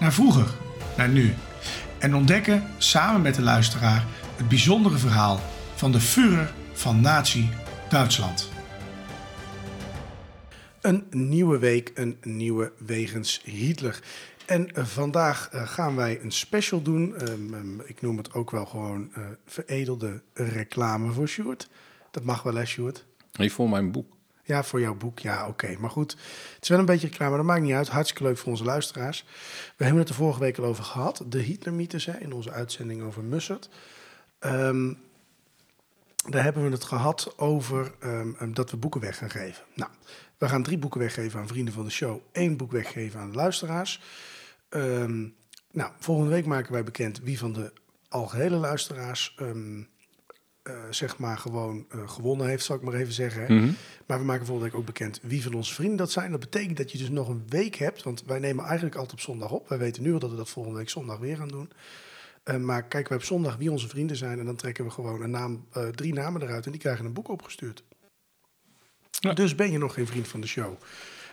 naar vroeger, naar nu. En ontdekken samen met de luisteraar het bijzondere verhaal van de Führer van Nazi-Duitsland. Een nieuwe week, een nieuwe wegens Hitler. En eh, vandaag eh, gaan wij een special doen. Ehm, ehm, ik noem het ook wel gewoon eh, veredelde reclame voor Sjoerd. Dat mag wel, hè, Sjoerd? Ik voor mijn boek. Ja, voor jouw boek. Ja, oké. Maar goed, het is wel een beetje reclame, maar dat maakt niet uit. Hartstikke leuk voor onze luisteraars. We hebben het er vorige week al over gehad. De Hitlermythes hè, in onze uitzending over Mussert. Ehm, daar hebben we het gehad over ehm, ehm, dat we boeken weg gaan geven. Nou, we gaan drie boeken weggeven aan vrienden van de show. één boek weggeven aan de luisteraars. Nou, volgende week maken wij bekend wie van de algehele luisteraars... ehm, eh, zeg maar gewoon eh, gewonnen heeft, zal ik maar even zeggen. Hè? Mhm. Maar we maken volgende week ook bekend wie van onze vrienden dat zijn. Dat betekent dat je dus nog een week hebt, want wij nemen eigenlijk altijd op zondag op. Wij weten nu al dat we dat volgende week zondag weer gaan doen. Eh, maar kijken we op zondag wie onze vrienden zijn en dan trekken we gewoon een naam, drie namen eruit en die krijgen een boek opgestuurd. Ja. Dus ben je nog geen vriend van de show,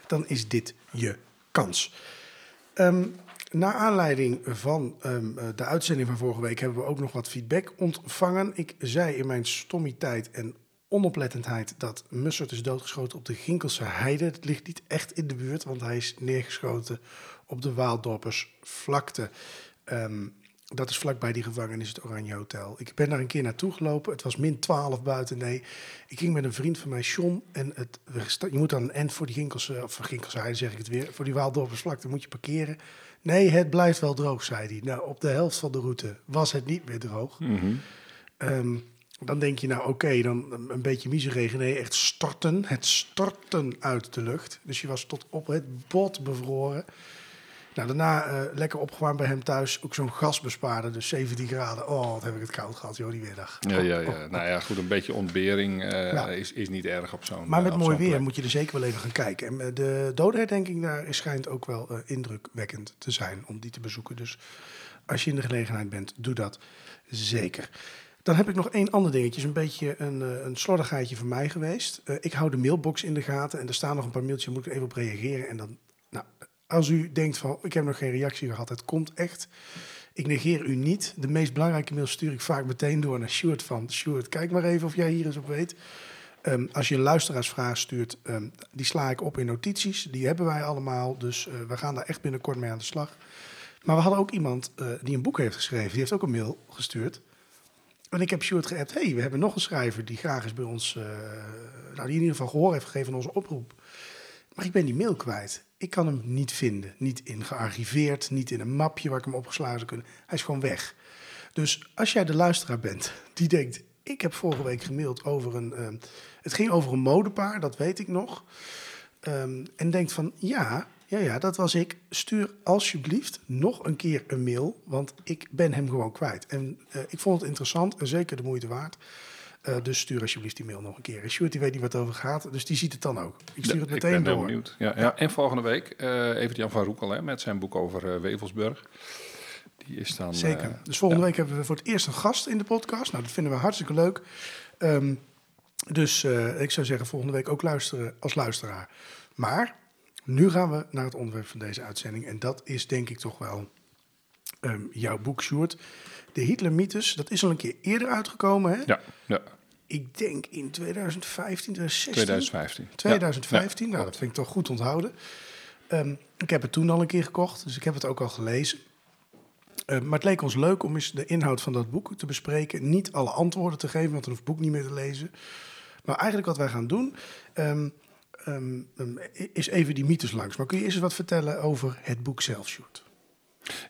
dan is dit je kans. Ehm naar aanleiding van ehm, eh, de uitzending van vorige week hebben we ook nog wat feedback ontvangen. Ik zei in mijn stommiteit en onoplettendheid dat Mussert is doodgeschoten op de Ginkelse Heide. Het ligt niet echt in de buurt, want hij is neergeschoten op de Waaldorpers vlakte. Dat is vlakbij die gevangenis, het Oranje Hotel. Ik ben daar een keer naartoe gelopen. Het was min 12 buiten. Nee, ik ging met een vriend van mij, John. En het, je moet dan een end voor die Ginkelse, of voor zeg ik het weer, voor die Waaldorpers vlakte moet je parkeren. Nee, het blijft wel droog, zei hij. Nou, op de helft van de route was het niet meer droog. Mhm. Ehm, dan denk je, nou oké, dan een- een beetje miseregen. Nee, echt storten. Het storten uit de lucht. Dus je was tot op het bot bevroren. Nou, daarna eh, lekker opgewarmd bij hem thuis. Ook zo'n gasbespaarder, dus 17 graden. Oh, wat heb ik het koud gehad, joh, die middag. Ja, ja, ja. Nou ja, goed, een beetje ontbering eh, Ja. is, is niet erg op zo'n Maar met eh, op mooi weer plek. moet je er zeker wel even gaan kijken. En de dodenherdenking daar schijnt ook wel indrukwekkend te zijn om die te bezoeken. Dus als je in de gelegenheid bent, doe dat zeker. Dan heb ik nog één ander dingetje. Is een beetje een, een slordigheidje van mij geweest. Ik hou de mailbox in de gaten en er staan nog een paar mailtjes. Moet ik even op reageren. En dan, nou, als u denkt van, ik heb nog geen reactie gehad. Het komt echt. Ik negeer u niet. De meest belangrijke mail stuur ik vaak meteen door naar Stuart van. Stuart, kijk maar even of jij hier eens op weet. Ehm, als je een luisteraarsvraag stuurt, ehm, die sla ik op in notities. Die hebben wij allemaal, dus eh, we gaan daar echt binnenkort mee aan de slag. Maar we hadden ook iemand eh, die een boek heeft geschreven. Die heeft ook een mail gestuurd. En ik heb Stuart geappt, hey, we hebben nog een schrijver die graag eens bij ons... eh, nou, die in ieder geval gehoor heeft gegeven aan onze oproep. Maar ik ben die mail kwijt. Ik kan hem niet vinden. Niet in gearchiveerd, niet in een mapje waar ik hem opgeslagen zou kunnen. Hij is gewoon weg. Dus als jij de luisteraar bent die denkt... ik heb vorige week gemaild over een... ehm, het ging over een modepaar, dat weet ik nog. Ehm, en denkt van, ja, ja, ja, dat was ik. Stuur alsjeblieft nog een keer een mail, want ik ben hem gewoon kwijt. En eh, ik vond het interessant en zeker de moeite waard. Eh, dus stuur alsjeblieft die mail nog een keer. En Sjoerd, die weet niet wat het over gaat, dus die ziet het dan ook. Ik stuur Ja, het ik meteen ben heel door. benieuwd. Ja, ja. En volgende week uh, Evert-Jan van Roekel hè, met zijn boek over eh, Wevelsburg. Die is dan... Zeker. eh, dus volgende week hebben we voor het eerst een gast in de podcast. Nou, dat vinden we hartstikke leuk. Ehm, dus eh, ik zou zeggen, volgende week ook luisteren als luisteraar. Maar nu gaan we naar het onderwerp van deze uitzending. En dat is denk ik toch wel ehm, jouw boek, Sjoerd. De Hitler-mythes, dat is al een keer eerder uitgekomen, hè? Ja, ja, Ik denk in 2015, 2016. 2015. 2015, Ja, nou dat vind ik toch goed onthouden. Ehm, ik heb het toen al een keer gekocht, dus ik heb het ook al gelezen. Eh, maar het leek ons leuk om eens de inhoud van dat boek te bespreken. Niet alle antwoorden te geven, want dan hoeft het boek niet meer te lezen. Maar eigenlijk wat wij gaan doen, ehm, ehm, ehm, is even die mythes langs. Maar kun je eerst eens wat vertellen over het boek zelf, Sjoerd?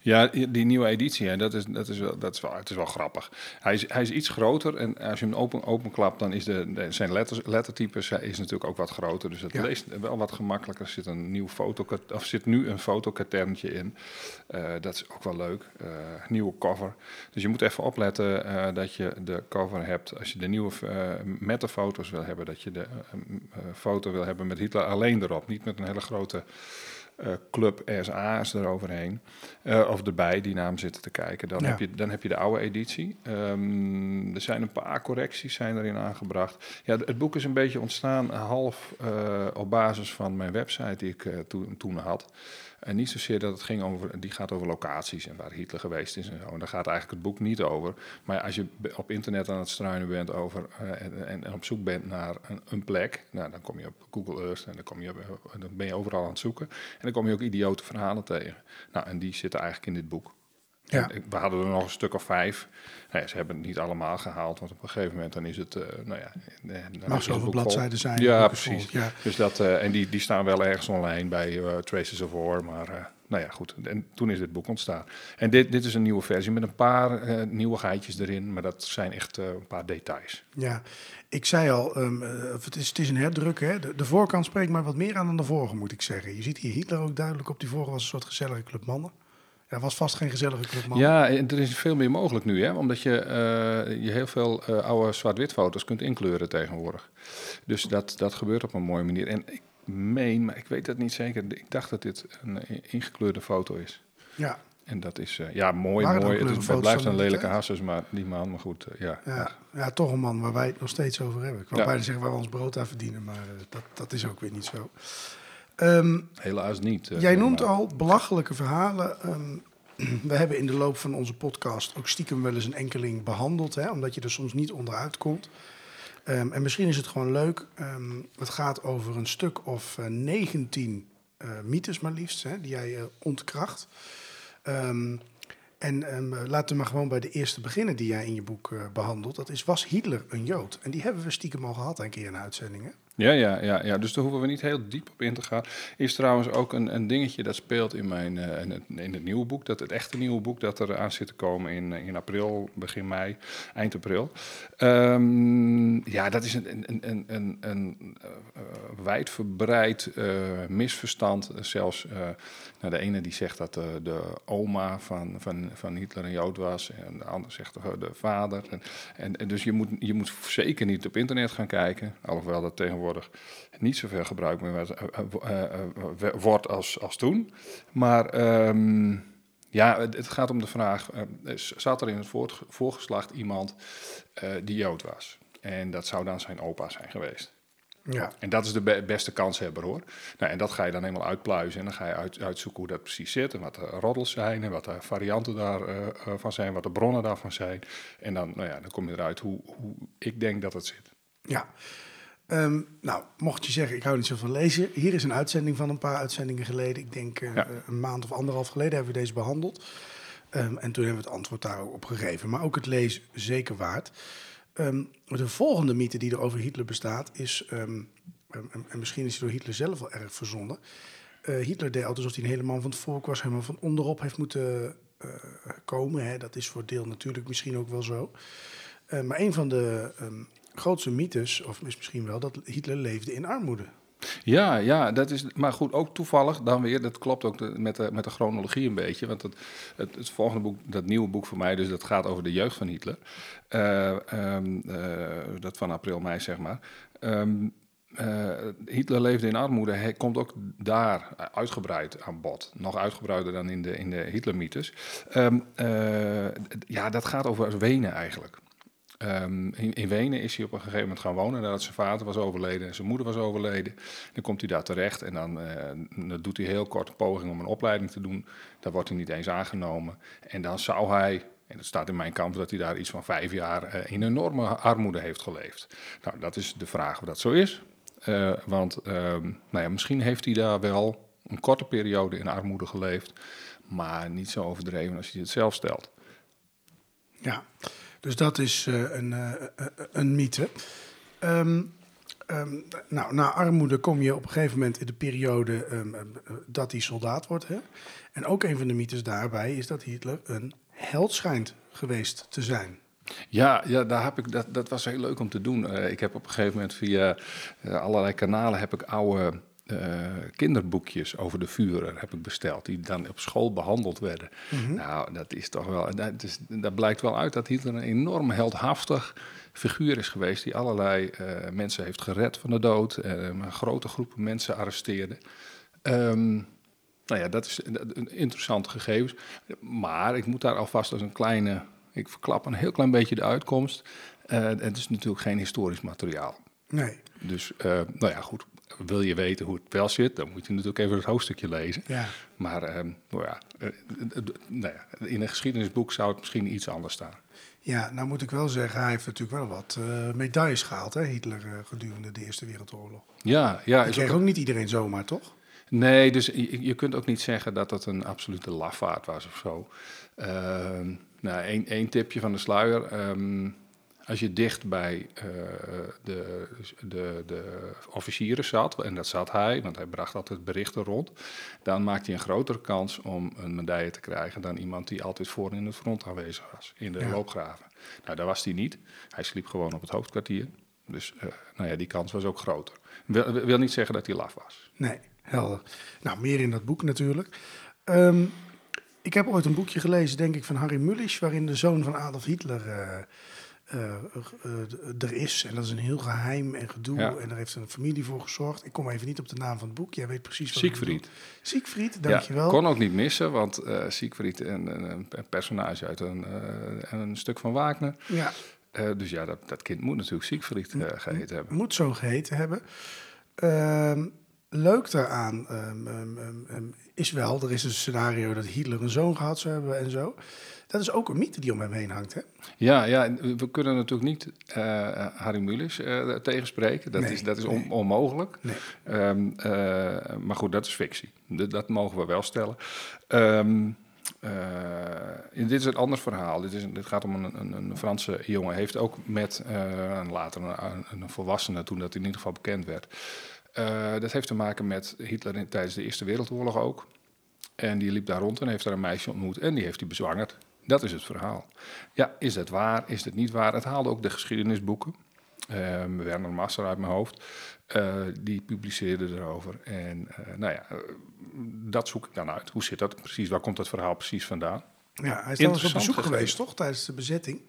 Ja, die nieuwe editie, hè, dat, is, dat, is wel, dat is wel, het is wel grappig. Hij is, hij is iets groter en als je hem open, openklapt, dan is de, de, zijn letters, lettertypes eh, is natuurlijk ook wat groter. Dus het Ja. leest wel wat gemakkelijker. Er zit, een nieuw foto, of zit nu een fotokaterntje in. Eh, dat is ook wel leuk. Eh, nieuwe cover. Dus je moet even opletten dat je de cover hebt. Als je de nieuwe met de foto's wil hebben, dat je de foto wil hebben met Hitler alleen erop. Niet met een hele grote Club SA's eroverheen. eh, of erbij, die naam zitten te kijken. Dan, Ja. heb je, dan heb je de oude editie. Ehm, er zijn een paar correcties zijn erin aangebracht. Ja, het boek is een beetje ontstaan half eh, op basis van mijn website die ik eh, toen, toen had. En niet zozeer dat het ging over, die gaat over locaties en waar Hitler geweest is en zo. En daar gaat eigenlijk het boek niet over. Maar als je op internet aan het struinen bent over eh, en, en op zoek bent naar een, een plek, nou, dan kom je op Google Earth en dan, kom je, op- eh, dan ben je overal aan het zoeken. En dan kom je ook idiote verhalen tegen. Nou, en die zitten eigenlijk in dit boek. Ja. En We hadden er nog een stuk of vijf. Nou ja, ze hebben het niet allemaal gehaald, want op een gegeven moment dan is het, eh, nou ja... Mag zoveel bladzijden zijn. Ja, precies. Ja. Dus dat, eh, en die, die staan wel ergens online bij eh, Traces of War. Maar nou ja, goed. En toen is dit boek ontstaan. En dit, dit is een nieuwe versie met een paar eh nieuwigheidjes erin. Maar dat zijn echt eh, een paar details. Ja, ik zei al, ehm, eh, het, is, het is een herdruk. Hè? De, de voorkant spreekt maar wat meer aan dan de vorige, moet ik zeggen. Je ziet hier Hitler ook duidelijk op. Die vorige was een soort gezellige club mannen. Ja, was vast geen gezellige club mannen. Ja, en er is veel meer mogelijk nu. Hè? Omdat je, je heel veel oude zwart-wit foto's kunt inkleuren tegenwoordig. Dus dat, dat gebeurt op een mooie manier. En ik meen, maar ik weet dat niet zeker. Ik dacht dat dit een ingekleurde foto is. ja. En dat is, eh, ja, mooi, Waren mooi. Het, blijft een lelijke hasses, maar die man, maar goed, eh, ja. Ja, ja, toch een man waar wij het nog steeds over hebben. Ik wou Ja. bijna zeggen waar we ons brood aan verdienen, maar eh, dat, dat is ook weer niet zo. Ehm, Helaas niet. jij noemt maar- al belachelijke verhalen. Ehm, we hebben in de loop van onze podcast ook stiekem wel eens een enkeling behandeld, hè, omdat je er soms niet onderuit komt. Ehm, en misschien is het gewoon leuk. ehm, het gaat over een stuk of eh, 19 eh, mythes maar liefst, hè, die jij eh, ontkracht. Ehm, en ehm, laten we maar gewoon bij de eerste beginnen die jij in je boek eh, behandelt. Dat is, was Hitler een Jood? En die hebben we stiekem al gehad een keer in uitzendingen. Ja, ja, ja, ja, dus daar hoeven we niet heel diep op in te gaan. Is trouwens ook een, een dingetje dat speelt in, mijn, eh, in, het, in het nieuwe boek. Dat het echte nieuwe boek dat er aan zit te komen in, eh, in april, begin mei, eind april. Ehm, ja, dat is een, een, een, een, een eh, wijdverbreid misverstand. Zelfs nou, de ene die zegt dat de, de oma van, van, van Hitler een Jood was. En de ander zegt de, de vader. En, en, en dus je moet, je moet zeker niet op internet gaan kijken. Alhoewel dat tegenwoordig niet zoveel gebruikt meer wordt, eh, eh, eh, wordt als, als toen. Maar ehm, ja, het, het gaat om de vraag: zat er in het voort, voorgeslacht iemand die Jood was? En dat zou dan zijn opa zijn geweest. Ja, En dat is de be- beste kanshebber hoor. Nou, en dat ga je dan helemaal uitpluizen. En dan ga je uit, uitzoeken hoe dat precies zit. En wat de roddels zijn. En wat de varianten daarvan van zijn. Wat de bronnen daarvan zijn. En dan, nou ja, dan kom je eruit hoe, hoe ik denk dat het zit. ja. Ehm, nou, mocht je zeggen, ik hou niet zo van lezen. Hier is een uitzending van een paar uitzendingen geleden. Ik denk eh, Ja. een maand of anderhalf geleden hebben we deze behandeld. Ehm, en toen hebben we het antwoord daarop gegeven. Maar ook het lezen zeker waard. Ehm, de volgende mythe die er over Hitler bestaat is... en, en- en misschien is die door Hitler zelf wel erg verzonnen. Eh, Hitler deed altijd alsof hij een hele man van het volk was. Helemaal van onderop heeft moeten eh, komen. Hè. Dat is voor deel natuurlijk misschien ook wel zo. Maar een van de grootste mythes, of is misschien wel, dat Hitler leefde in armoede. Ja, ja, dat is, maar goed, ook toevallig dan weer, dat klopt ook met de, met de chronologie een beetje. Want het, het, het volgende boek, dat nieuwe boek voor mij, dus dat gaat over de jeugd van Hitler. Eh, ehm, eh, dat van april, mei, zeg maar. Ehm, eh, Hitler leefde in armoede, hij komt ook daar uitgebreid aan bod. Nog uitgebreider dan in de, in de eh, ja, dat gaat over Wenen eigenlijk. Ehm, in, in Wenen is hij op een gegeven moment gaan wonen nadat zijn vader was overleden en zijn moeder was overleden. Dan komt hij daar terecht en dan, eh, dan doet hij heel kort een poging om een opleiding te doen. Daar wordt hij niet eens aangenomen. En dan zou hij, en het staat in mijn kamp, dat hij daar iets van vijf jaar eh, in enorme armoede heeft geleefd. Nou, dat is de vraag of dat zo is. Eh, want ehm, nou ja, misschien heeft hij daar wel een korte periode in armoede geleefd, maar niet zo overdreven als je het zelf stelt. Ja, dus dat is uh, een, uh, een mythe. Um, um, nou, na armoede kom je op een gegeven moment in de periode um, dat hij soldaat wordt. Hè? En ook een van de mythes daarbij is dat Hitler een held schijnt geweest te zijn. Ja, ja daar heb ik, dat, dat was heel leuk om te doen. Ik heb op een gegeven moment via allerlei kanalen heb ik oude kinderboekjes over de Führer heb ik besteld, die dan op school behandeld werden. Mm -hmm. Nou, dat is toch wel, dat, is, dat blijkt wel uit dat Hitler een enorm heldhaftig figuur is geweest, die allerlei mensen heeft gered van de dood, een grote groepen mensen arresteerde. Um, nou ja, dat is een interessant gegeven. Maar ik moet daar alvast als een kleine ik verklap een heel klein beetje de uitkomst. Uh, het is natuurlijk geen historisch materiaal. Nee. Dus, nou ja, goed. Wil je weten hoe het wel zit, dan moet je natuurlijk even het hoofdstukje lezen. Ja. Maar uh, nou ja, nou ja, in een geschiedenisboek zou het misschien iets anders staan. Ja, nou moet ik wel zeggen, hij heeft natuurlijk wel wat medailles gehaald, hè, Hitler, gedurende de Eerste Wereldoorlog. Ja, ja. Dat kreeg ook niet iedereen zomaar, toch? Nee, dus je, je, kunt ook niet zeggen dat dat een absolute lafaard was of zo. Uh, nou, één, één tipje van de sluier. Um, als je dicht bij uh, de, de, de officieren zat, en dat zat hij, want hij bracht altijd berichten rond, dan maakte hij een grotere kans om een medaille te krijgen dan iemand die altijd voor in het front aanwezig was, in de ja. loopgraven. Nou, daar was hij niet. Hij sliep gewoon op het hoofdkwartier. Dus uh, nou ja, die kans was ook groter. Wil, wil niet zeggen dat hij laf was. Nee, helder. Nou, meer in dat boek natuurlijk. Um, ik heb ooit een boekje gelezen, denk ik, van Harry Mulisch, waarin de zoon van Adolf Hitler uh, uh, uh, er is. En dat is een heel geheim en gedoe. Ja. En daar heeft een familie voor gezorgd. Ik kom even niet op de naam van het boek. Jij weet precies wat Siegfried. Siegfried, dankjewel. Ja, kon ook niet missen, want Siegfried, een, een, een, personage uit een, een stuk van Wagner. Ja. dus ja, dat, dat kind moet natuurlijk Siegfried geheten hebben. Moet zo geheten hebben. Ehm, leuk daaraan um, um, is wel, er is een scenario dat Hitler een zoon gehad zou hebben en zo. Dat is ook een mythe die om hem heen hangt, hè? Ja, ja we kunnen natuurlijk niet uh, Harry Mulisch uh, tegenspreken. Dat, nee, is, dat is on, nee. onmogelijk. Nee. Um, uh, maar goed, dat is fictie. Dat, dat mogen we wel stellen. Um, dit is een ander verhaal. Dit, is, dit gaat om een, een, een Franse jongen. Heeft ook met later een, een volwassene, toen dat in ieder geval bekend werd... Dat heeft te maken met Hitler in, tijdens de Eerste Wereldoorlog ook. En die liep daar rond en heeft daar een meisje ontmoet en die heeft hij bezwangerd. Dat is het verhaal. Ja, is dat waar? Is dat niet waar? Het haalde ook de geschiedenisboeken. Uh, Werner Masser uit mijn hoofd. Uh, die publiceerde erover. En nou ja, dat zoek ik dan uit. Hoe zit dat precies? Waar komt dat verhaal precies vandaan? Ja, hij is dan eens op bezoek geweest, toch? Tijdens de bezetting.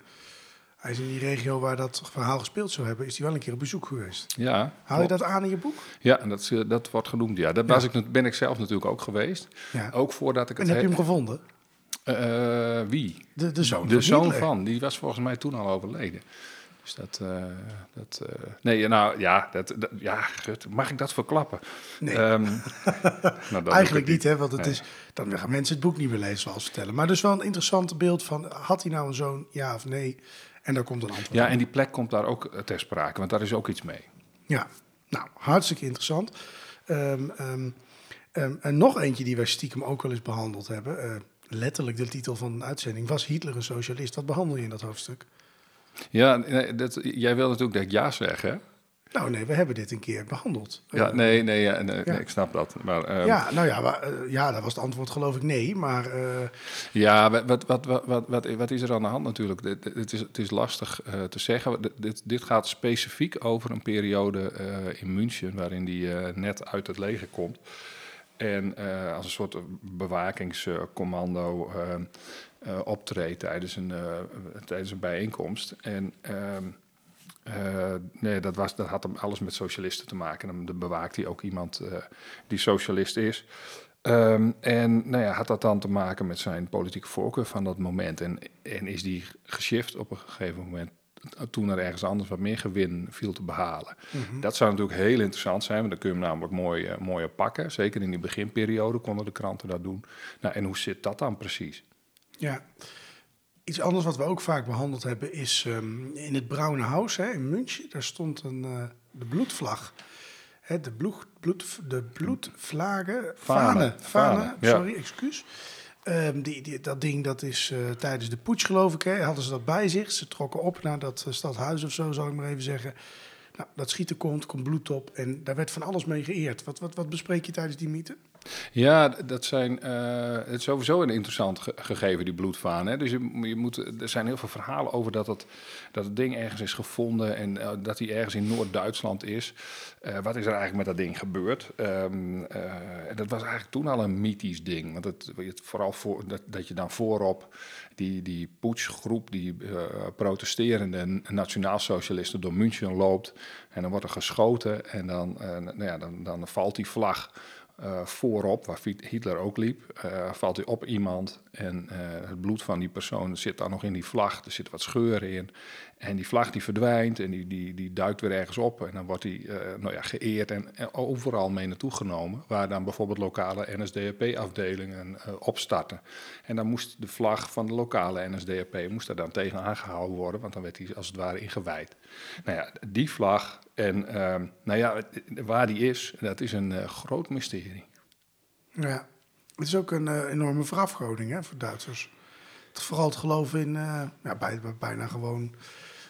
Hij is in die regio waar dat verhaal gespeeld zou hebben, is hij wel een keer op bezoek geweest. Ja. Haal je dat aan in je boek? Ja, en dat, dat wordt genoemd. Ja, was ik, ben ik zelf natuurlijk ook geweest. Ja. Ook voordat ik het. En heb je hem gevonden? Uh, wie? De, de zoon. De van zoon van. Die was volgens mij toen al overleden. Dus dat. Uh, dat uh, nee, nou ja, dat, dat, ja, mag ik dat verklappen? Nee. Um, nou, Eigenlijk niet, hè? Want het nee. is, dan gaan mensen het boek niet meer lezen, zoals vertellen. Maar dus wel een interessant beeld van: had hij nou een zoon, ja of nee? En daar komt een antwoord Ja, op. en die plek komt daar ook ter sprake, want daar is ook iets mee. Ja, nou, hartstikke interessant. Um, um, en nog eentje die wij stiekem ook wel eens behandeld hebben. Letterlijk de titel van een uitzending was Hitler een socialist. Wat behandel je in dat hoofdstuk? Ja, nee, dat, jij wil natuurlijk dat ik ja zeg, hè? Nou nee, we hebben dit een keer behandeld. Ja, nee, nee, ja, nee, ja. nee ik snap dat. Maar, um, ja, nou ja, maar, uh, ja, dat was het antwoord geloof ik nee, maar... Uh, ja, wat, wat, wat, wat, wat, wat is er aan de hand natuurlijk? Het is, het is lastig uh, te zeggen. Dit, dit gaat specifiek over een periode in München... waarin die net uit het leger komt. En als een soort bewakingscommando optreedt tijdens een, tijdens een bijeenkomst. En... Uh, nee, dat, was, dat had hem alles met socialisten te maken. En dan bewaakte hij ook iemand die socialist is. Um, en nou ja, had dat dan te maken met zijn politieke voorkeur van dat moment. En, en is die geshift op een gegeven moment toen er ergens anders wat meer gewin viel te behalen. Mm -hmm. Dat zou natuurlijk heel interessant zijn, want dan kun je hem namelijk mooi, uh, mooi op pakken. Zeker in die beginperiode konden de kranten dat doen. Nou, en hoe zit dat dan precies? Ja, Iets anders wat we ook vaak behandeld hebben is um, in het Braune Haus hè, in München. Daar stond een, uh, de bloedvlag. hè, de, bloed, bloed, de bloedvlagen, Vanen, vanen, vanen, vanen, ja. sorry, excuus. Ehm, die, dat ding, dat is eh, tijdens de poets geloof ik, hè, hadden ze dat bij zich. Ze trokken op naar dat eh, stadhuis of zo, zal ik maar even zeggen. Nou, dat schieten komt, komt bloed op en daar werd van alles mee geëerd. Wat, wat, wat bespreek je tijdens die mythe? Ja, dat zijn, eh, het is sowieso een interessant ge- gegeven, die bloedvaan. Hè? Dus je, je moet, er zijn heel veel verhalen over dat het, dat ding ergens is gevonden en eh, dat hij ergens in Noord-Duitsland is. Eh, wat is er eigenlijk met dat ding gebeurd? Ehm, eh, dat was eigenlijk toen al een mythisch ding. Want het, vooral voor, dat, dat je dan voorop die, die poetsgroep, die protesterende nationaalsocialisten door München loopt. En dan wordt er geschoten en dan, nou ja, dan, dan valt die vlag eh, voorop, waar Hitler ook liep, eh, valt hij op iemand en eh, het bloed van die persoon zit dan nog in die vlag. Er zitten wat scheuren in en die vlag die verdwijnt en die, die, die duikt weer ergens op en dan wordt die nou ja, geëerd en overal mee naartoe genomen, waar dan bijvoorbeeld lokale NSDAP-afdelingen opstarten. En dan moest de vlag van de lokale NSDAP moest daar dan tegen aangehouden worden, want dan werd die als het ware ingewijd. Nou ja, die vlag en ehm, nou ja, waar die is, dat is een eh, groot mysterie. Ja, het is ook een eh, enorme verafgoding hè, voor Duitsers. Vooral het geloof in, eh, ja, bij, bij- bijna gewoon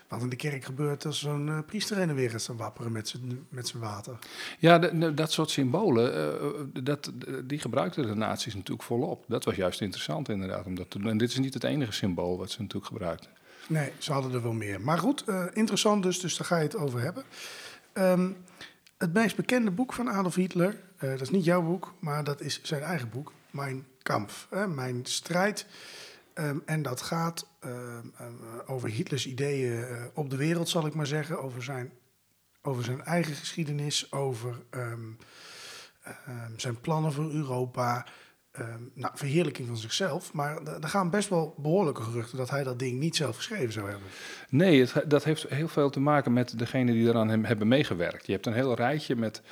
wat in de kerk gebeurt als zo'n priester heen en weer staan wapperen met zijn met zijn water. Ja, de- de- dat soort symbolen, dat, die gebruikten de nazi's natuurlijk volop. Dat was juist interessant inderdaad om dat te doen. En dit is niet het enige symbool wat ze natuurlijk gebruikten. Nee, ze hadden er wel meer. Maar goed, eh, interessant dus, dus daar ga je het over hebben. Ehm, het meest bekende boek van Adolf Hitler, eh, dat is niet jouw boek, maar dat is zijn eigen boek, Mijn Kampf, hè, Mijn Strijd. Ehm, en dat gaat ehm, ehm, over Hitlers ideeën eh, op de wereld, zal ik maar zeggen, over zijn, over zijn eigen geschiedenis, over zijn plannen voor Europa. Ehm, nou, verheerlijking van zichzelf. Maar er gaan best wel behoorlijke geruchten dat hij dat ding niet zelf geschreven zou hebben. Nee, het, dat heeft heel veel te maken met degenen die eraan hebben meegewerkt. Je hebt een heel rijtje met,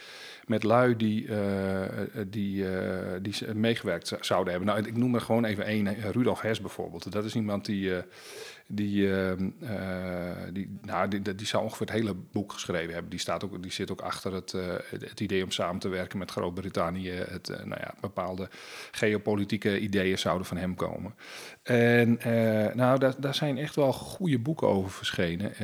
met lui die, eh, die, eh, die meegewerkt zouden hebben. Nou, ik noem er gewoon even één, Rudolf Hess bijvoorbeeld. Dat is iemand die, die, eh, eh, die, nou, die, die zou ongeveer het hele boek geschreven hebben. Die, staat ook, die zit ook achter het, eh, het, idee om samen te werken met Groot-Brittannië. Het, eh, nou ja, bepaalde geopolitieke ideeën zouden van hem komen. En nou, daar, daar zijn echt wel goede boeken over verschenen.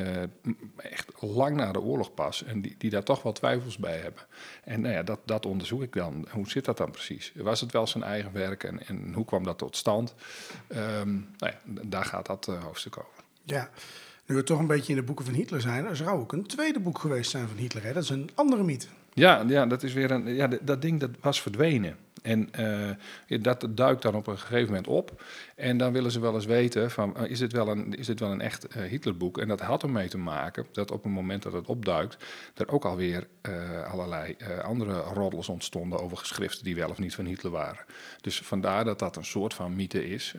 echt lang na de oorlog pas. En die, die daar toch wel twijfels bij hebben. En nou ja, dat, dat onderzoek ik dan. Hoe zit dat dan precies? Was het wel zijn eigen werk en, en hoe kwam dat tot stand? Ehm, nou ja, daar gaat dat hoofdstuk. Ja, nu we toch een beetje in de boeken van Hitler zijn, er zou ook een tweede boek geweest zijn van Hitler. Hè? Dat is een andere mythe. Ja, ja, dat is weer een. Ja, dat ding dat was verdwenen. En eh, dat duikt dan op een gegeven moment op. En dan willen ze wel eens weten: van, eh, is, dit wel een, is dit wel een echt eh, Hitlerboek? En dat had ermee te maken dat op het moment dat het opduikt, er ook alweer allerlei andere roddels ontstonden over geschriften die wel of niet van Hitler waren. Dus vandaar dat dat een soort van mythe is.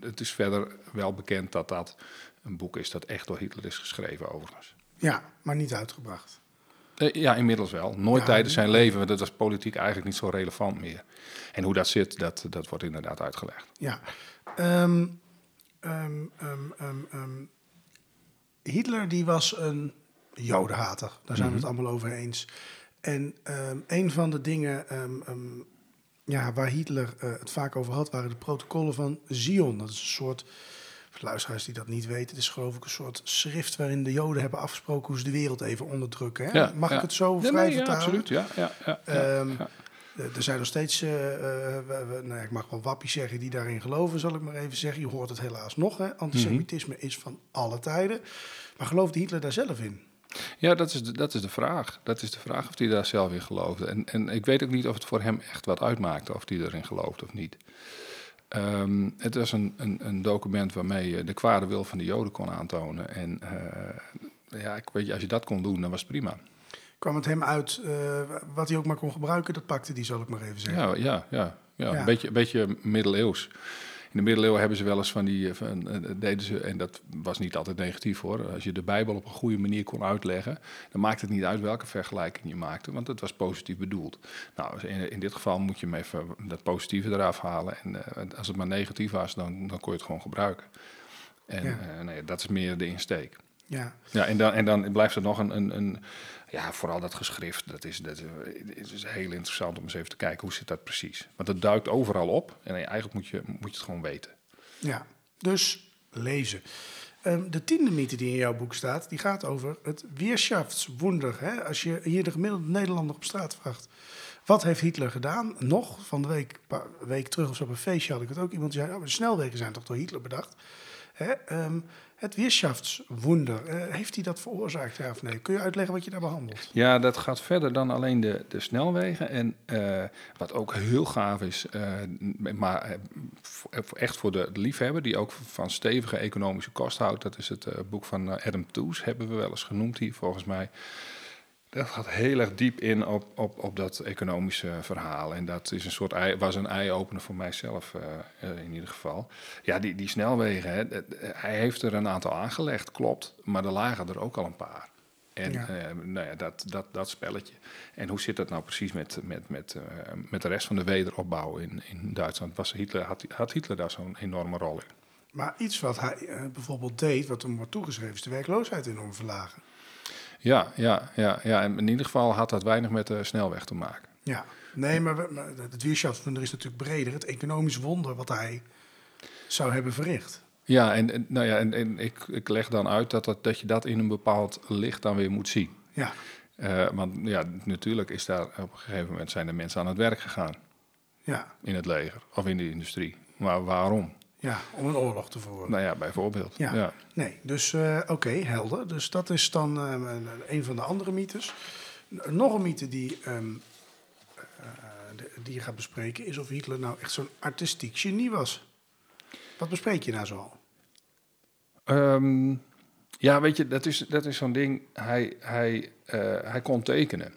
Het is verder wel bekend dat dat een boek is dat echt door Hitler is geschreven, overigens. Ja, maar niet uitgebracht. Eh, ja, inmiddels wel. Nooit Ja, tijdens zijn leven, want dat was politiek eigenlijk niet zo relevant meer. En hoe dat zit, dat, dat wordt inderdaad uitgelegd. Ja. Ehm, ehm, ehm. Hitler die was een jodenhater. Daar zijn we het allemaal over eens. En een van de dingen ja, waar Hitler eh, het vaak over had, waren de protocollen van Zion. Dat is een soort, voor luisteraars die dat niet weten, het is geloof ik een soort schrift waarin de joden hebben afgesproken hoe ze de wereld even onderdrukken. Hè? Mag ik het zo vrij nee, vertalen? absoluut. Ja, ja, ja, ja, Ehm, ja. Er zijn nog steeds, eh, eh, we- we- nou ik mag wel wappies zeggen, die daarin geloven, zal ik maar even zeggen. Je hoort het helaas nog, hè. Antisemitisme Mhm. is van alle tijden. Maar geloofde Hitler daar zelf in? Ja, dat is, de, dat is de vraag. Dat is de vraag of hij daar zelf in geloofde. En, en ik weet ook niet of het voor hem echt wat uitmaakte of hij erin geloofde of niet. Ehm, het was een, een, een document waarmee je de kwade wil van de Joden kon aantonen. En eh, ja, ik weet je, als je dat kon doen, dan was het prima. Kwam het hem uit, eh, wat hij ook maar kon gebruiken, dat pakte hij, zal ik maar even zeggen. Ja, ja, ja, ja. Ja. Een, beetje, een beetje middeleeuws. In de middeleeuwen hebben ze wel eens van die, eh, van, eh, deden ze, en dat was niet altijd negatief hoor. Als je de Bijbel op een goede manier kon uitleggen, dan maakt het niet uit welke vergelijking je maakte, want het was positief bedoeld. Nou, in, in dit geval moet je hem even dat positieve eraf halen. En eh, als het maar negatief was, dan, dan kon je het gewoon gebruiken. En Ja. nee, dat is meer de insteek. Ja, Ja, en dan, en dan blijft er nog een, een, een ja, vooral dat geschrift, dat is, dat is- heel interessant om eens even te kijken hoe zit dat precies. Want dat duikt overal op en eigenlijk moet je, moet je het gewoon weten. ja. Dus lezen. Ehm, de tiende mythe die in jouw boek staat, die gaat over het Wirtschaftswunder. Hè? Als je hier de gemiddelde Nederlander op straat vraagt. Wat heeft Hitler gedaan? Nog, van de week, paar week terug of zo op een feestje had ik het ook. Iemand die zei, oh, de snelwegen zijn toch door Hitler bedacht? Hè? ehm, het Wirtschaftswunder, eh, heeft hij dat veroorzaakt, ja of nee? Kun je uitleggen wat je daar behandelt? Ja, dat gaat verder dan alleen de, de snelwegen. En eh, wat ook heel gaaf is, eh, maar echt voor de liefhebber die ook van stevige economische kost houdt, dat is het boek van Adam Tooze, hebben we wel eens genoemd hier volgens mij. Dat gaat heel erg diep in op, op, op dat economische verhaal. En dat is een soort ei, was een eye-opener voor mijzelf eh, eh, in ieder geval. Ja, die, die snelwegen, hè, dat- hij heeft er een aantal aangelegd, klopt. Maar er lagen er ook al een paar. En Ja. eh, nou ja, dat, dat, dat spelletje. En hoe zit dat nou precies met, met, met, eh, met de rest van de wederopbouw in, in Duitsland? Was Hitler, had, had Hitler daar zo'n enorme rol in? Maar iets wat hij eh, bijvoorbeeld deed, wat hem wordt toegeschreven, is de werkloosheid enorm verlagen. Ja, ja, ja, ja. En in ieder geval had dat weinig met de snelweg te maken. Ja, nee, maar, we- maar het is natuurlijk breder. Het economisch wonder wat hij zou hebben verricht. Ja, en, en, nou ja, en, en ik, ik leg dan uit dat, dat, dat je dat in een bepaald licht dan weer moet zien. Ja, Eh, want ja, natuurlijk is daar op een gegeven moment zijn er mensen aan het werk gegaan ja, in het leger of in de industrie. Maar waarom? Ja, om een oorlog te voeren. Nou ja, bijvoorbeeld. Ja. ja. Nee, dus eh, oké, helder. Dus dat is dan eh, een- van de andere mythes. Nog een mythe die, ehm, eh, de- die je gaat bespreken is of Hitler nou echt zo'n artistiek genie was. Wat bespreek je nou zoal? Ehm, ja, weet je, dat is, dat is zo'n ding. Hij, hij, hij kon tekenen.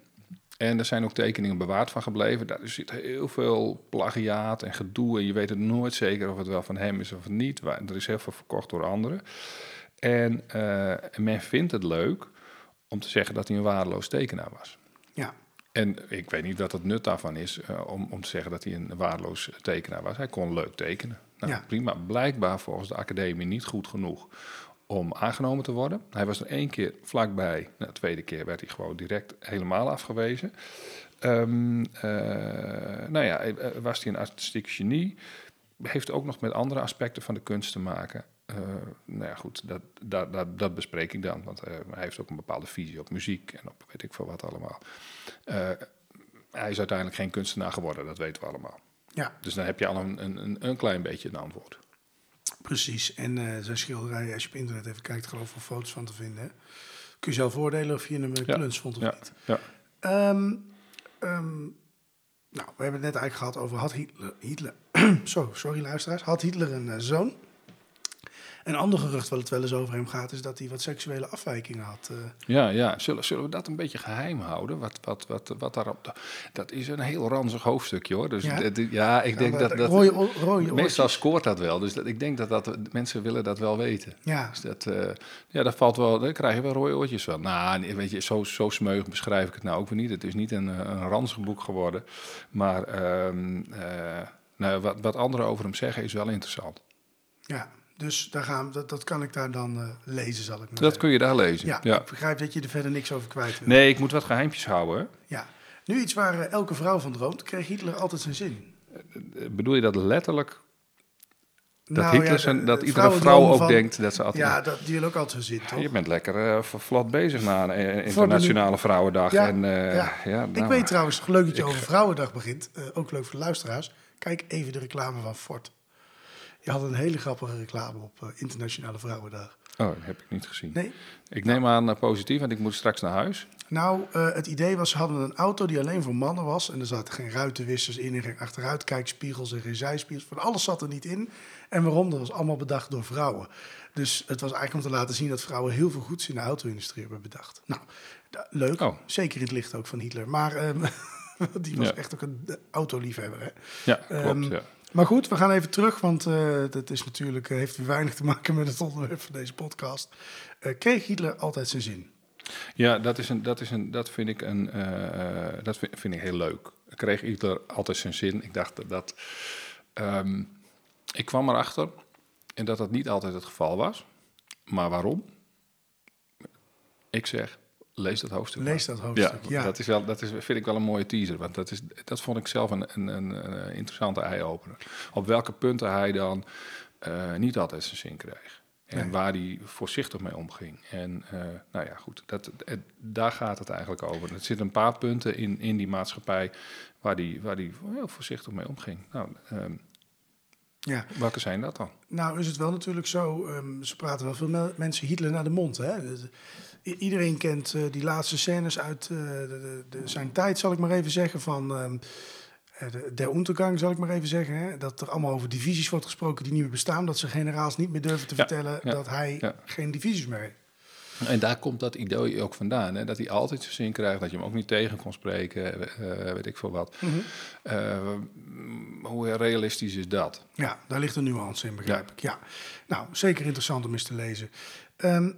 En er zijn ook tekeningen bewaard van gebleven. Daar zit heel veel plagiaat en gedoe. En je weet het nooit zeker of het wel van hem is of niet. Er is heel veel verkocht door anderen. En eh, men vindt het leuk om te zeggen dat hij een waardeloos tekenaar was. Ja, En ik weet niet wat het nut daarvan is eh, om, om te zeggen dat hij een waardeloos tekenaar was. Hij kon leuk tekenen. Nou, Ja. prima. Blijkbaar volgens de academie niet goed genoeg om aangenomen te worden. Hij was er één keer vlakbij. Nou, de tweede keer werd hij gewoon direct helemaal afgewezen. Ehm, eh, nou ja, eh, was hij een artistiek genie. Heeft ook nog met andere aspecten van de kunst te maken. Eh, nou ja, goed, dat, dat, dat, dat bespreek ik dan. Want eh, hij heeft ook een bepaalde visie op muziek en op weet ik veel wat allemaal. Eh, hij is uiteindelijk geen kunstenaar geworden, dat weten we allemaal. ja, Dus dan heb je al een, een- een klein beetje een antwoord. Precies. En eh, zijn schilderijen, als je op internet even kijkt, geloof ik wel foto's van te vinden. Hè? Kun je zelf oordelen of je hem een Ja, kluns vond of Ja, niet. ja. Ehm, ehm, nou, we hebben het net eigenlijk gehad over had Hitler, Hitler sorry luisteraars, had Hitler een eh, zoon? Een ander gerucht wat het wel eens over hem gaat, is dat hij wat seksuele afwijkingen had. eh. Ja, ja. Zullen, zullen we dat een beetje geheim houden? Wat, wat, wat, wat daarop. Dat is een heel ranzig hoofdstukje hoor. Dus Ja? ik denk dat. dat rode rode meestal oortjes. scoort dat wel. Dus dat, ik denk dat, dat mensen willen dat wel weten. Ja, Dus dat, eh, ja, dat valt wel. Daar krijg je wel rode oortjes van. Nou, weet je, zo, zo smeug beschrijf ik het nou ook weer niet. Het is niet een, eh, een ranzig boek geworden. Maar ehm, eh, nou, wat, wat anderen over hem zeggen is wel interessant. ja. Dus daar gaan, dat, dat kan ik daar dan eh, lezen, zal ik maar Dat zeggen. kun je daar lezen. Ja, Ja. ik begrijp dat je er verder niks over kwijt wil. Nee, ik moet wat geheimpjes houden. hè. Ja. Nu iets waar eh, elke vrouw van droomt, kreeg Hitler altijd zijn zin. Eh, Bedoel je dat letterlijk? Dat, Nou, Hitler zijn, dat de iedere vrouw ook van- denkt dat ze altijd... Ja, dat, die wil ook altijd zijn zin, toch? Je bent lekker eh, vlot bezig na een internationale vrouwendag. Ja, en, ja. ja. Ik nou, weet trouwens, leuk dat je ik- over Vrouwendag begint. Ook leuk voor de luisteraars. Kijk even de reclame van Ford. Je had een hele grappige reclame op eh, Internationale Vrouwendag. Oh, dat heb ik niet gezien. Nee? Ik neem aan eh, positief, want ik moet straks naar huis. Nou, eh, het idee was, ze hadden een auto die alleen voor mannen was. En er zaten geen ruitenwissers in en geen achteruitkijkspiegels en geen zijspiegels. Van alles zat er niet in. En waarom? Dat was allemaal bedacht door vrouwen. Dus het was eigenlijk om te laten zien dat vrouwen heel veel goeds in de auto-industrie hebben bedacht. Nou, leuk. Oh. Zeker in het licht ook van Hitler. Maar ehm, die was Ja. echt ook een autoliefhebber, hè? Ja, klopt. Ehm, ja. Maar goed, we gaan even terug, want eh, dat is natuurlijk, eh, heeft weinig te maken met het onderwerp van deze podcast. Eh, kreeg Hitler altijd zijn zin? Ja, dat, is een, dat, is een, dat vind ik een, dat vind, vind ik heel leuk. Kreeg Hitler altijd zijn zin. Ik dacht dat, dat ehm, ik kwam erachter en dat dat niet altijd het geval was. Maar waarom? Ik zeg, lees dat hoofdstuk. Lees dat hoofdstuk, ja. Dat, is wel, dat is, vind ik wel een mooie teaser. Want dat, is, dat vond ik zelf een, een, een, een interessante eye-opener. Op welke punten hij dan eh, niet altijd zijn zin kreeg. En Nee. waar hij voorzichtig mee omging. En eh, nou ja, goed, dat, het- daar gaat het eigenlijk over. Er zitten een paar punten in, in die maatschappij waar hij waar die heel voorzichtig mee omging. Nou, ehm, Ja. welke zijn dat dan? Nou is het wel natuurlijk zo, ehm, ze praten wel veel me- mensen Hitler naar de mond. Hè? I- iedereen kent eh, die laatste scènes uit eh, de, de, zijn tijd, zal ik maar even zeggen, van ehm eh, de, der Untergang, zal ik maar even zeggen. Hè? Dat er allemaal over divisies wordt gesproken die niet meer bestaan. Dat ze generaals niet meer durven te Ja, vertellen ja, dat hij ja. geen divisies meer heeft. En daar komt dat idee ook vandaan. Hè? Dat hij altijd zijn zin krijgt, dat je hem ook niet tegen kon spreken, weet ik veel wat. Mm, hoe realistisch is dat? Ja, daar ligt een nuance in, begrijp ik. Ja. Nou, zeker interessant om eens te lezen. Ehm,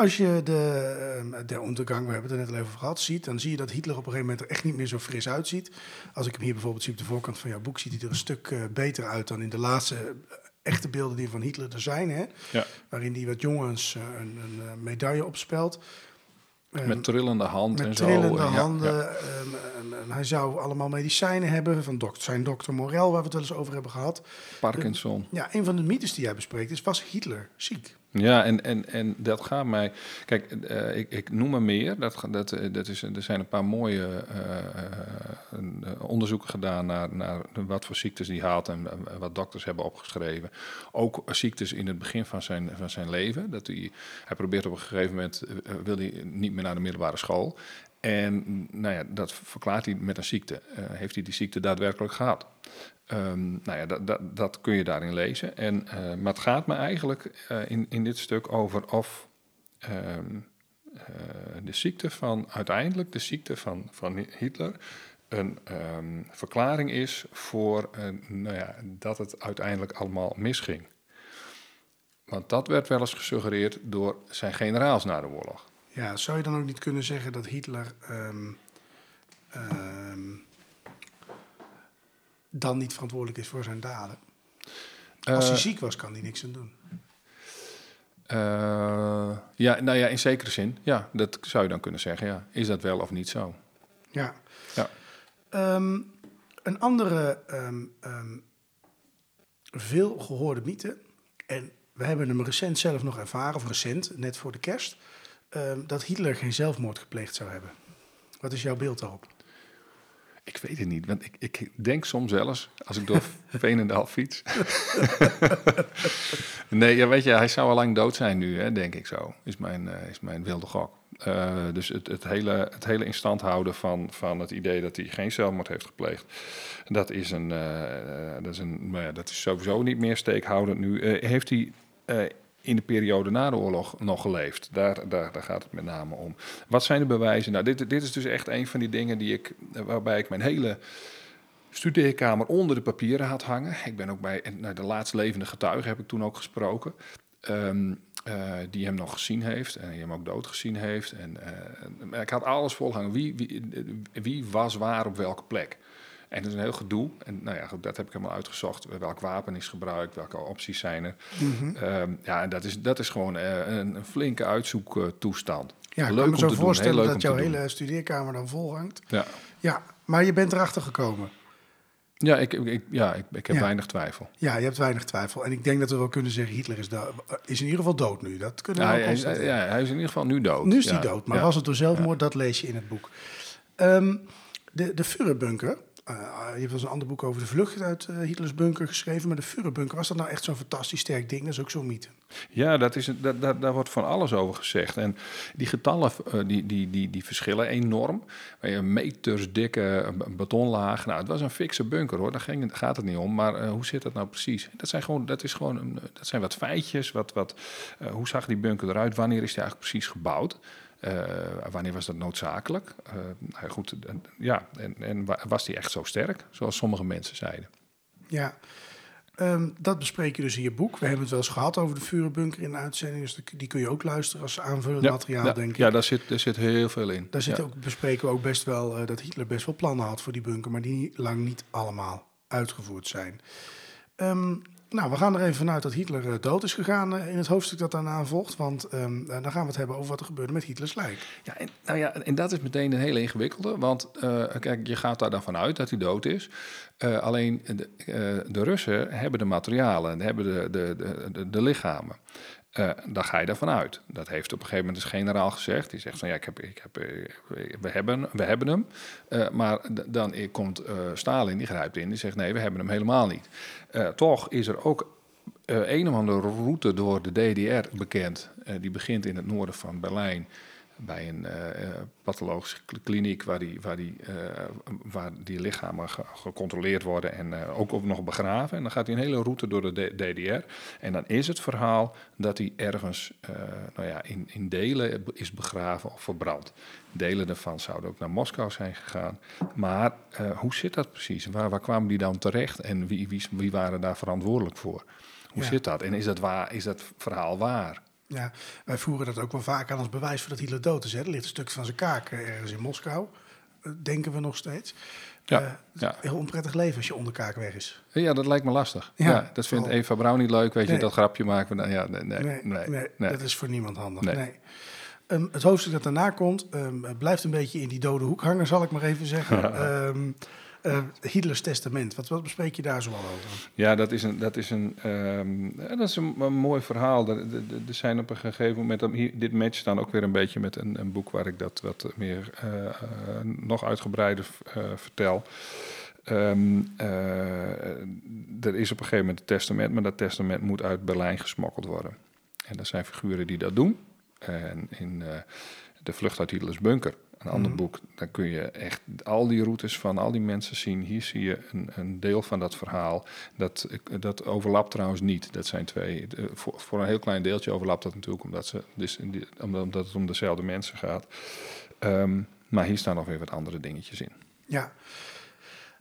als je de, ehm, de ondergang, we hebben het er net al even over gehad, ziet, dan zie je dat Hitler op een gegeven moment er echt niet meer zo fris uitziet. Als ik hem hier bijvoorbeeld zie op de voorkant van jouw boek, ziet hij er een stuk eh, beter uit dan in de laatste eh, echte beelden die van Hitler er zijn. Hè? Ja. Waarin hij wat jongens eh, een, een eh, medaille opspelt. Ehm, Met trillende hand en met zo. trillende En ja, handen. ja. ehm, en, en hij zou allemaal medicijnen hebben van dok zijn dokter Morel, waar we het wel eens over hebben gehad. Parkinson. Ja, een van de mythes die jij bespreekt is, was Hitler ziek? Ja, en, en, en dat gaat mij. Kijk, eh, ik, ik noem er meer. Dat, dat, eh, dat is, er zijn een paar mooie eh, onderzoeken gedaan naar, naar wat voor ziektes die had en wat dokters hebben opgeschreven. Ook ziektes in het begin van zijn, van zijn leven. Dat hij, hij probeert op een gegeven moment, wil hij niet meer naar de middelbare school. En nou ja, dat verklaart hij met een ziekte. Eh, heeft hij die ziekte daadwerkelijk gehad? Ehm, nou ja, dat, dat, dat kun je daarin lezen. En, eh, maar het gaat me eigenlijk eh, in, in dit stuk over of ehm, eh, de ziekte van, uiteindelijk de ziekte van, van Hitler een ehm, verklaring is voor nou ja, dat het uiteindelijk allemaal misging. Want dat werd wel eens gesuggereerd door zijn generaals na de oorlog. Ja, zou je dan ook niet kunnen zeggen dat Hitler ehm, ehm, dan niet verantwoordelijk is voor zijn daden? Als hij Eh, ziek was, kan hij niks aan doen. eh, ja, nou ja, in zekere zin. Ja, dat zou je dan kunnen zeggen. Ja. Is dat wel of niet zo? Ja. Ja. Ehm, een andere veel gehoorde mythe, en we hebben hem recent zelf nog ervaren, of recent, net voor de kerst, ehm, dat Hitler geen zelfmoord gepleegd zou hebben. Wat is jouw beeld daarop? Ik weet het niet, want ik, ik denk soms eens, als ik door Veenendaal fiets. nee, ja, weet je, hij zou al lang dood zijn nu, hè, denk ik zo, is mijn, eh, is mijn wilde gok. Eh, dus het, het, hele, het hele in stand houden van, van het idee dat hij geen zelfmoord heeft gepleegd, dat is, een, eh, dat is, een, nou ja, dat is sowieso niet meer steekhoudend nu. Heeft hij in de periode na de oorlog nog geleefd? Daar, daar, daar gaat het met name om. Wat zijn de bewijzen? Nou, dit, dit is dus echt een van die dingen die ik, eh, waarbij ik mijn hele studeerkamer onder de papieren had hangen. Ik ben ook bij nou, de laatst levende getuige heb ik toen ook gesproken. ehm, eh, die hem nog gezien heeft en die hem ook dood gezien heeft. En, eh, ik had alles volhangen. Wie, wie, wie was waar op welke plek? En dat is een heel gedoe. En nou ja, dat heb ik helemaal uitgezocht. Welk wapen is gebruikt, welke opties zijn er. Ehm, ja, en dat is, dat is gewoon eh, een, een flinke uitzoektoestand. Ja, ik leuk kan me om zo te voorstellen dat jouw te doen. hele studeerkamer dan vol hangt. Ja, Ja, maar je bent erachter gekomen. ja, ik, ik, ja ik, ik heb Ja. weinig twijfel. Ja, je hebt weinig twijfel. En ik denk dat we wel kunnen zeggen, Hitler is, is in ieder geval dood nu. Dat kunnen we Ja, hij, ja, hij is in ieder geval nu dood. Nu is hij dood, maar was het door zelfmoord? Dat lees je in het boek. Ehm, de de Führerbunker. Eh, je hebt eens een ander boek over de vlucht uit eh, Hitlers bunker geschreven. Maar de Führerbunker, was dat nou echt zo'n fantastisch sterk ding? Dat is ook zo'n mythe. Ja, dat is, dat, dat, daar wordt van alles over gezegd. En die getallen eh, die, die, die, die verschillen enorm. Meters dikke betonlaag. Nou, het was een fikse bunker hoor, daar ging, gaat het niet om. Maar hoe zit dat nou precies? Dat zijn, gewoon, dat is gewoon dat zijn wat feitjes. Wat, wat, hoe zag die bunker eruit? Wanneer is die eigenlijk precies gebouwd? Eh, wanneer was dat noodzakelijk? Eh, nou goed, en- ja, en, en wa- was die echt zo sterk? Zoals sommige mensen zeiden. Ja, Ehm, dat bespreek je dus in je boek. We hebben het wel eens gehad over de Führerbunker in de uitzending. Dus die kun je ook luisteren als aanvullend materiaal, ja, denk ik. ja daar, zit, daar zit heel veel in. Daar zit Ja. ook, bespreken we ook best wel eh, dat Hitler best wel plannen had voor die bunker, maar die lang niet allemaal uitgevoerd zijn. Ehm, nou, we gaan er even vanuit dat Hitler eh, dood is gegaan eh, in het hoofdstuk dat daarna volgt. Want ehm, eh, dan gaan we het hebben over wat er gebeurde met Hitlers lijk. Ja, en, nou ja, en dat is meteen een hele ingewikkelde. Want kijk, je gaat daar dan vanuit dat hij dood is. Alleen de, eh, de Russen hebben de materialen, hebben de, de, de lichamen. Eh daar ga je daarvan uit. Dat heeft op een gegeven moment de generaal gezegd. Die zegt van ja, ik heb, ik heb, eh, we, hebben, we hebben hem. Eh, maar dan komt eh, Stalin, die grijpt in. Die zegt nee, we hebben hem helemaal niet. Toch is er ook een of andere route door de DDR bekend. Die begint in het noorden van Berlijn. Bij een eh, eh, pathologische kl- kliniek waar die, waar die, eh, waar die lichamen ge- gecontroleerd worden en eh, ook nog begraven. En dan gaat hij een hele route door de DDR. En dan is het verhaal dat hij ergens nou ja, in, in delen is begraven of verbrand. Delen daarvan zouden ook naar Moskou zijn gegaan. Maar hoe zit dat precies? Waar, waar kwamen die dan terecht en wie, wie, wie waren daar verantwoordelijk voor? Hoe Ja. zit dat? En is dat, waar, is dat verhaal waar? Ja, wij voeren dat ook wel vaak aan als bewijs voor dat Hitler dood is. Hè. Er ligt een stuk van zijn kaak eh, ergens in Moskou, eh, denken we nog steeds. Ja, een heel onprettig leven als je onderkaak weg is. Ja, dat lijkt me lastig. Ja, Ja, dat vindt. Eva Braun niet leuk. Weet Nee. je, dat grapje maken we. Ja, nee, nee, Nee, nee. dat is voor niemand handig. Nee. Ehm, het hoofdstuk dat daarna komt, ehm, blijft een beetje in die dode hoek hangen, zal ik maar even zeggen. Ehm eh, Hitlers testament, wat, wat bespreek je daar zoal over? Ja, dat is een, dat is een, ehm, eh, dat is een, mooi verhaal. Er, er- zijn op een gegeven moment, dit matcht dan ook weer een beetje met een, een boek waar ik dat wat meer eh, nog uitgebreider vertel. Ehm, eh, er is op een gegeven moment een testament, maar dat testament moet uit Berlijn gesmokkeld worden. En er zijn figuren die dat doen. En in De Vlucht uit Hitlers Bunker, een ander Mhm. boek, dan kun je echt al die routes van al die mensen zien. Hier zie je een, een deel van dat verhaal. Dat, dat overlapt trouwens niet. Dat zijn twee. eh, voor, voor een heel klein deeltje overlapt dat natuurlijk, omdat, ze, dus, in die- omdat omdat het om dezelfde mensen gaat. Ehm, maar hier staan nog weer wat andere dingetjes in. Ja.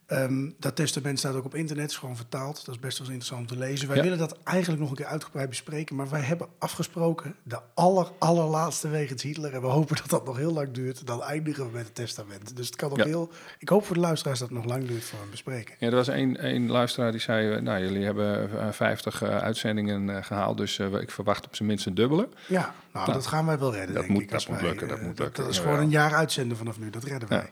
Ehm, dat testament staat ook op internet, is gewoon vertaald. Dat is best wel eens interessant om te lezen. Wij Ja. willen dat eigenlijk nog een keer uitgebreid bespreken. Maar wij hebben afgesproken, de aller, allerlaatste wegens Hitler. En we hopen dat dat nog heel lang duurt. Dan eindigen we met het testament. Dus het kan nog Ja. heel... Ik hoop voor de luisteraars dat het nog lang duurt voor een bespreking. Ja, er was één, één luisteraar die zei: eh, Nou, jullie hebben eh, 50 eh, uitzendingen eh, gehaald, dus ik verwacht op zijn minst een dubbele. Ja, nou, Nou, dat gaan wij wel redden, dat denk moet- ik. dat moet wij, lukken, dat moet Dat, is gewoon een jaar uitzenden vanaf nu. Dat redden wij. Ja.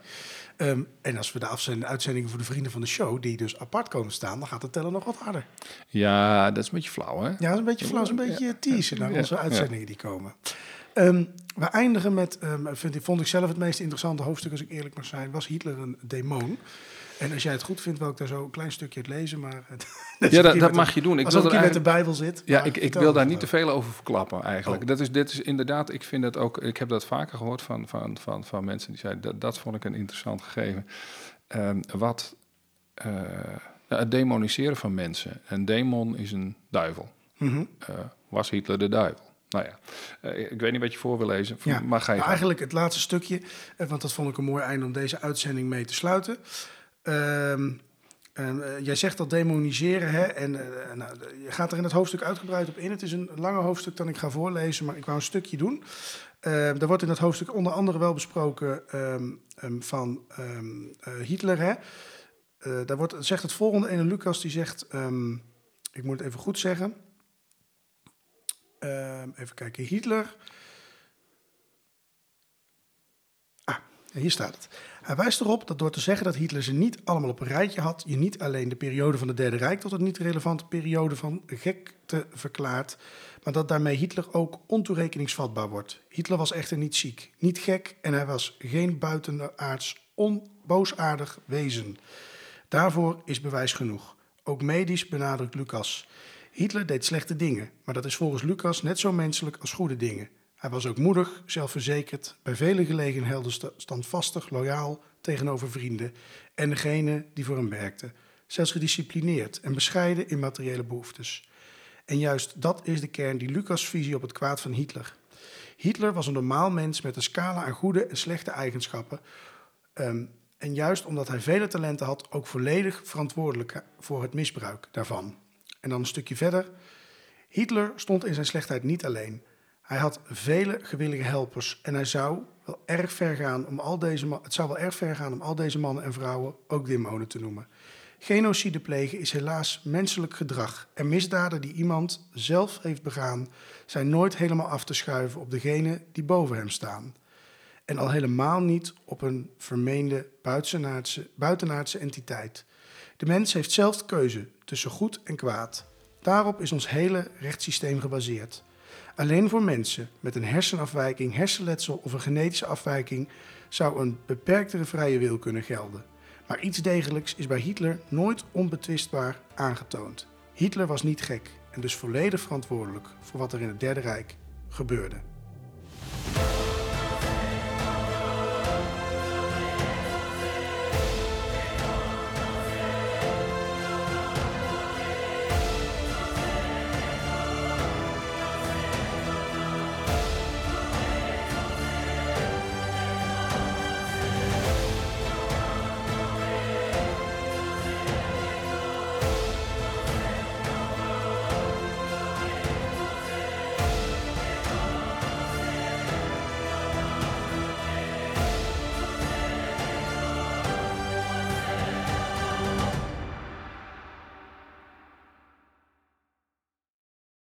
Ehm, en als we de uitzendingen voor de vrienden van de show, die dus apart komen staan, dan gaat het tellen nog wat harder. Ja, dat is een beetje flauw, hè? Ja, dat is een beetje flauw, is een beetje teasen naar onze uitzendingen die komen. Ehm, we eindigen met, ehm, vind vond ik zelf het meest interessante hoofdstuk, als ik eerlijk mag zijn, was Hitler een demon. En als jij het goed vindt, wil ik daar zo een klein stukje uit lezen. Maar Ja, dat, dat mag je doen. Ik als wil er met de Bijbel zit. Ja, ik, ik wil daar het niet te veel over verklappen eigenlijk. Oh. Dat is, dit is inderdaad, ik vind dat ook, ik heb dat vaker gehoord van, van, van, van mensen die zeiden, dat, dat vond ik een interessant gegeven. Ehm, wat eh, nou, het demoniseren van mensen. Een demon is een duivel. Mhm. Eh, was Hitler de duivel? Nou ja, eh, ik weet niet wat je voor wil lezen, Ja, maar ga je gang. eigenlijk het laatste stukje, eh, want dat vond ik een mooi einde om deze uitzending mee te sluiten. Ehm, eh, jij zegt dat demoniseren, hè? En nou, je gaat er in het hoofdstuk uitgebreid op in. Het is een langer hoofdstuk dan ik ga voorlezen, maar ik wou een stukje doen. Uh, er wordt in dat hoofdstuk onder andere wel besproken ehm, van Hitler. Hè? Daar wordt, zegt het volgende ene Lucas, die zegt, ik moet het even goed zeggen. Ehm, even kijken, Hitler. Ah, hier staat het. Hij wijst erop dat door te zeggen dat Hitler ze niet allemaal op een rijtje had, je niet alleen de periode van het Derde Rijk tot een niet relevante periode van gekte verklaart, maar dat daarmee Hitler ook ontoerekeningsvatbaar wordt. Hitler was echter niet ziek, niet gek en hij was geen buitenaards onboosaardig wezen. Daarvoor is bewijs genoeg. Ook medisch benadrukt Lucas. Hitler deed slechte dingen, maar dat is volgens Lucas net zo menselijk als goede dingen. Hij was ook moedig, zelfverzekerd, bij vele gelegenheden standvastig, loyaal tegenover vrienden en degene die voor hem werkten. Zelfs gedisciplineerd en bescheiden in materiële behoeftes. En juist dat is de kern die Lucas' visie op het kwaad van Hitler. Hitler was een normaal mens met een scala aan goede en slechte eigenschappen. Um, en juist omdat hij vele talenten had, ook volledig verantwoordelijk voor het misbruik daarvan. En dan een stukje verder. Hitler stond in zijn slechtheid niet alleen. Hij had vele gewillige helpers en hij zou wel erg ver gaan om al deze het zou wel erg ver gaan om al deze mannen en vrouwen ook demonen te noemen. Genocide plegen is helaas menselijk gedrag en misdaden die iemand zelf heeft begaan zijn nooit helemaal af te schuiven op degene die boven hem staan. En al helemaal niet op een vermeende buitenaardse, buitenaardse entiteit. De mens heeft zelf de keuze tussen goed en kwaad. Daarop is ons hele rechtssysteem gebaseerd. Alleen voor mensen met een hersenafwijking, hersenletsel of een genetische afwijking zou een beperktere vrije wil kunnen gelden. Maar iets degelijks is bij Hitler nooit onbetwistbaar aangetoond. Hitler was niet gek en dus volledig verantwoordelijk voor wat er in het Derde Rijk gebeurde.